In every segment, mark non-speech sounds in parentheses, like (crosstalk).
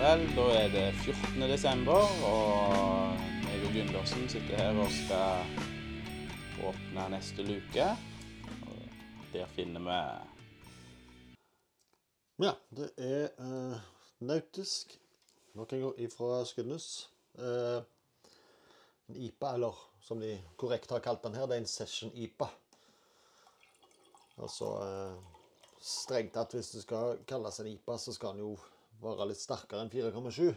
vel. Da er det 14. desember, og jeg og Gundersen sitter her og skal åpne neste luke. Og der finner vi Ja, det er uh, nautisk. Nok en gang ifra Skudenes. Uh, en IPA, eller som de korrekt har kalt den her, det er en Session IPA. Altså uh, Strengt tatt, hvis det skal kalles en IPA, så skal den jo være litt sterkere enn 4,7.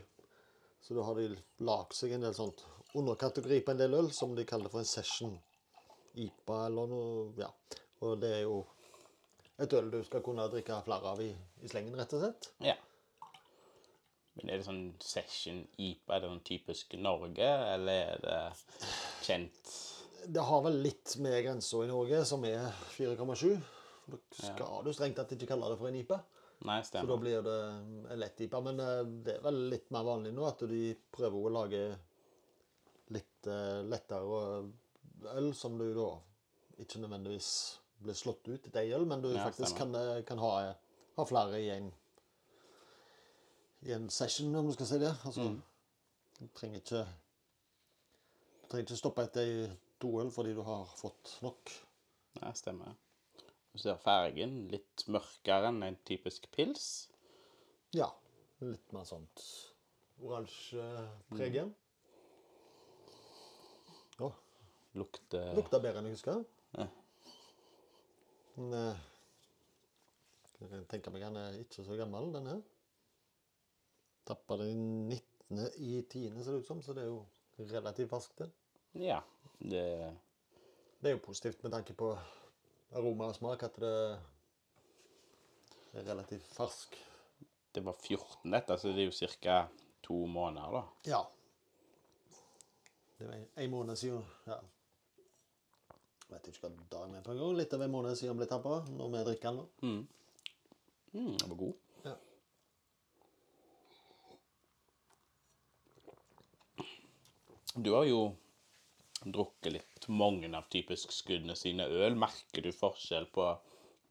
Så da har de lagd seg en del sånt underkategori på en del øl som de kaller for en Session IPA eller noe. Ja. Og det er jo et øl du skal kunne drikke flere av i, i slengen, rett og slett. Ja. Men er det sånn session IPA? Er det sånn typisk Norge, eller er det kjent Det har vel litt med grensa i Norge, som er 4,7. Da skal du strengt tatt ikke kalle det for en IPA. Nei, Så da blir det en lett IPA. Men eh, det er vel litt mer vanlig nå at de prøver å lage litt eh, lettere øl, som du da ikke nødvendigvis blir slått ut ei øl, men du Ja, faktisk kan, eh, kan ha, ha flere i en, i en session, om du skal si det. Altså, Du trenger ikke du trenger ikke stoppe etter to øl fordi du har fått nok. Nei, stemmer. Du ser fargen litt mørkere enn en typisk pils. Ja. Litt mer sånt oransje preg igjen. Å, Lukter Lukter bedre enn jeg husker. Ja. Men eh, jeg tenker meg han er ikke så gammel, den her. Tappa den 19. i 10., ser det ut som, så det er jo relativt ferskt. det. Ja. Det Det er jo positivt med tanke på aroma og smak at det er relativt fersk. Det var 14 dette, så det er jo ca. to måneder, da. Ja. Det var en måned siden. Ja. Jeg vet ikke hva dagen er på en gang. Litt over en måned siden den ble tappa, når vi drikker den. nå. Mm, den var god. Ja. Du har jo drukket litt mange av typisk skuddene sine øl. Merker du forskjell på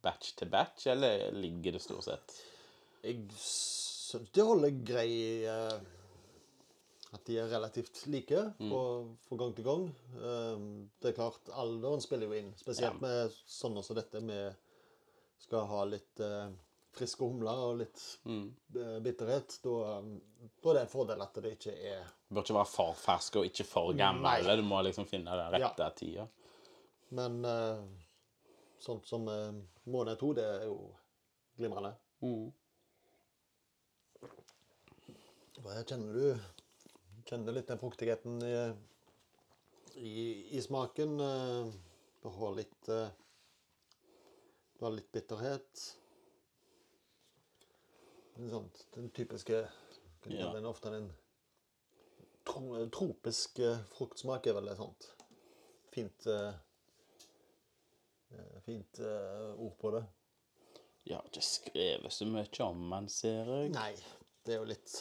batch til batch, eller ligger det stort sett? Jeg syns de holder grei eh, At de er relativt like fra gang til gang. Eh, det er klart, alderen spiller jo inn. Spesielt Ja. med sånne som dette vi skal ha litt eh, friske humler og litt mm. bitterhet. Da, eh, da er det en fordel at det ikke er Du bør ikke være for fersk og ikke for gammel. Du må liksom finne den rette tida. Men uh, sånt som uh, måned to, det er jo glimrende. Her kjenner du kjenner litt den fruktigheten i, i, i smaken. Uh, Du har litt Du har litt bitterhet. En sånt, den typiske Ja. Den er ofte en tro, tropisk eh, fruktsmak er vel et sånt fint eh, eh, Fint ord på det. Ja, det ikke skrevet så mye om den, ser jeg. Nei, det er jo litt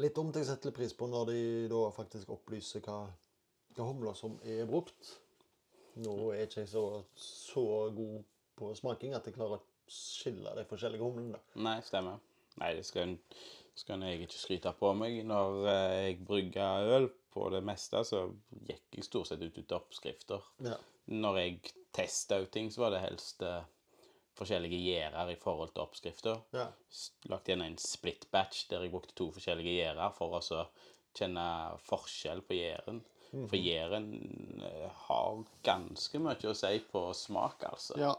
Litt dumt jeg setter pris på når de da faktisk opplyser hva, hva humler som er brukt. Nå er ikke jeg så, så god på smaking at jeg klarer å skille de forskjellige humlene. Nei, stemmer. Nei, det skal, skal jeg ikke skryte på meg. Når eh, jeg brygga øl på det meste, så gikk jeg stort sett ut etter oppskrifter. Ja. Når jeg testa ut ting, så var det helst eh, forskjellige gjærer i forhold til oppskrifter. Ja. Lagt igjen en split batch der jeg brukte to forskjellige gjærer for å så kjenne forskjell på gjæren. For gjæren eh, har ganske mye å si på smak, altså. ja.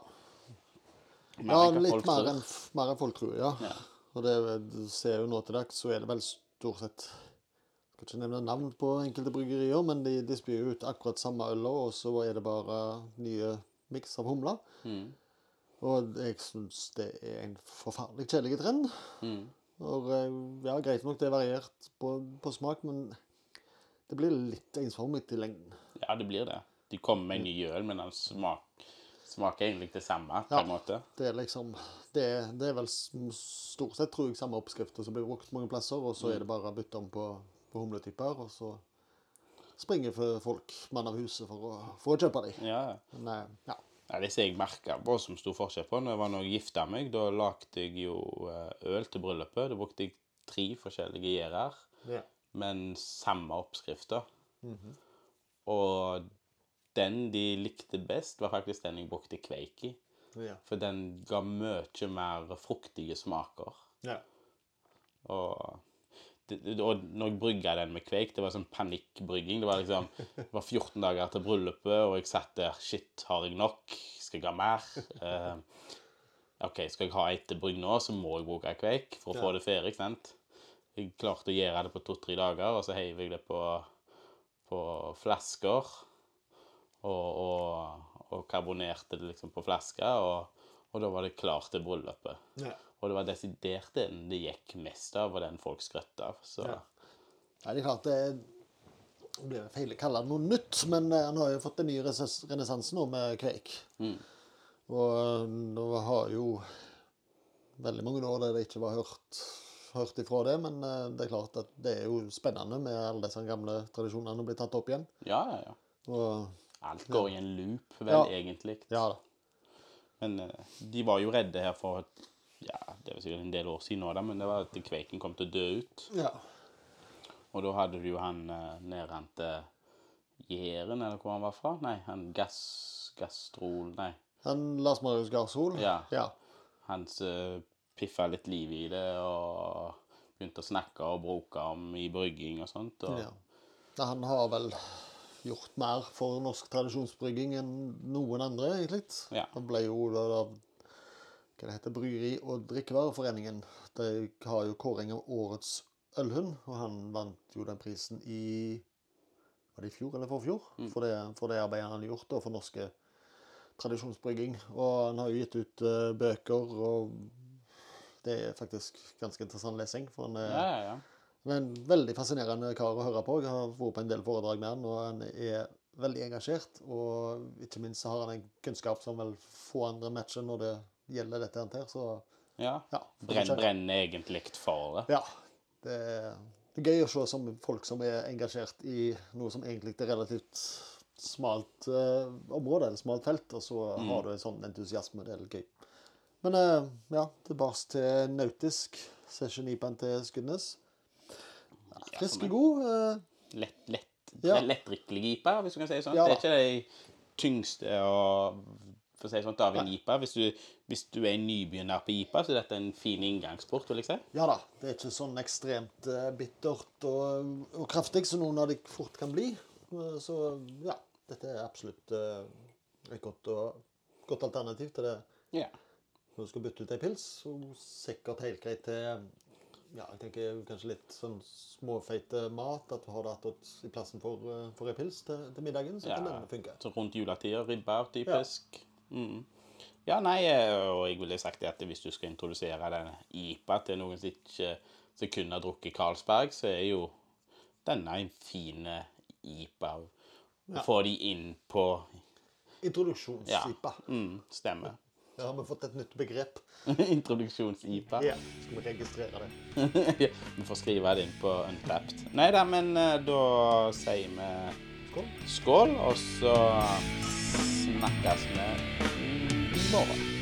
Mer ja litt mer enn, mer enn folk tror, ja. Ja. Og det ser jo nå til dags, så er det vel stort sett Jeg skal ikke nevne navn på enkelte bryggerier, men de, de spyr ut akkurat samme øl, og så er det bare nye miks av humler. Mm. Og jeg syns det er en forferdelig kjedelig trend. Mm. Og eh, ja, greit nok det er variert på, på smak, men det blir litt ensformig i lengden. Ja, det blir det. De kommer med en ny øl, men den smak, smaker egentlig det samme, på en måte. Det er liksom Det, det er vel stort sett, tror jeg, samme oppskrifter som blir brukt mange plasser, og så er det bare å bytte om på, på humletyper, og så springer folk mann av huset for å, for å kjøpe dem. Ja. Men eh, ja. Ja, det som jeg merka på som sto forskjell på når jeg var når jeg gifta meg, da lagde jeg jo eh, øl til bryllupet. Da brukte jeg tre forskjellige gjærer, Ja. men samme oppskrifter. Og den de likte best, var faktisk den jeg brukte kveik i. Ja. For den ga mye mer fruktige smaker. ja. Og, og når jeg brygga den med kveik, det var sånn panikkbrygging. Det var liksom, det var 14 dager til bryllupet, og jeg satt der Shit, har jeg nok? Skal jeg ha mer? Eh, OK, skal jeg ha ett brygg nå, så må jeg bruke kveik for å få Ja. det ferdig. sant? Jeg klarte å gjøre det på to-tre dager, og så heiv jeg det på, på flasker. Og, og, og karbonerte det liksom på flasker, og, og da var det klart til bryllupet. ja. Og det var desidert den det gikk mest av, og den folk skrøt av. Så Ja. ja. det er klart det blir feil å kalle det noe nytt, men eh, han har jo fått en ny renes- renessanse nå med kveik. Mm. Og eh, nå har jo veldig mange år der det ikke var hørt, hørt ifra det, men eh, det er klart at det er jo spennende med alle disse gamle tradisjonene å bli tatt opp igjen. ja, ja, ja. Og Alt går i en loop, vel, Ja. egentlig. ja da. Men eh, de var jo redde her for ja, det var sikkert en del år siden nå, da, men det var at kveiken kom til å dø ut. Ja. Og da hadde du jo han uh, nedrente Jæren, eller hvor han var fra? Nei, han gass... Gastrol Nei. Han Lars Marius Garsol. Ja. ja. Han uh, piffa litt liv i det og begynte å snakke og bruke om i brygging og sånt. Og, Ja. Ja, Han har vel gjort mer for norsk tradisjonsbrygging enn noen andre, egentlig. Ja. Han ble jo da da hva det heter, Bryggeri- og drikkevareforeningen. De har jo kåring av årets ølhund, og han vant jo den prisen i Var det i fjor eller forfjor? For, det, for det arbeidet han har gjort da, for norske tradisjonsbrygging. Og han har jo gitt ut uh, bøker, og det er faktisk ganske interessant lesing. For han er ja, ja, ja. Han er en veldig fascinerende kar å høre på. Jeg har vært på en del foredrag med han, og han er veldig engasjert. Og ikke minst har han en kunnskap som vel få andre matcher når det gjelder dette her. Så ja. ja. Brenn, brenner egentlig for det. Ja. Det er, det er gøy å se som folk som er engasjert i noe som egentlig er relativt smalt eh, område, eller smalt felt, og så har du en sånn entusiasme. Det er litt gøy. Men eh, ja, tilbake til nautisk. Session IPA-en til Skudnes. Frisk og god. eh, Lett, lett, Ja. lettdrikkelig IPA, hvis du kan si det sånn. Ja det er ikke de tyngste og for å si sånn, av en IPA. Hvis du, hvis du er nybegynner på IPA, så er dette en fin inngangsport, vil jeg si. Ja da, det er ikke sånn ekstremt uh, bittert og, og kraftig som noen av de fort kan bli. Uh, Så ja, dette er absolutt uh, et godt, godt alternativ til det Ja. når du skal bytte ut ei pils. Og sikkert helt greit til ja, jeg tenker kanskje litt sånn småfeite mat. At du har det i plassen for, eh, for ei pils til, til middagen. Så kan Ja. den funke. Så rundt juletider, ribber, typisk. Ja. Mm. ja, nei, eh, og jeg ville sagt at hvis du skal introdusere den IPA til noen som ikke som kun har drukket Carlsberg, så er jo denne en fin eh, IPA. Få de inn på Introduksjons-IPA. mm, stemmer. Der har vi fått et nytt begrep. (laughs) Introduksjons-IPA. Ja, skal vi registrere det. (laughs) Ja, vi får skrive det inn på Untapped. Nei da, men eh, da sier vi Skål. skål, og så snakkes vi i morgen.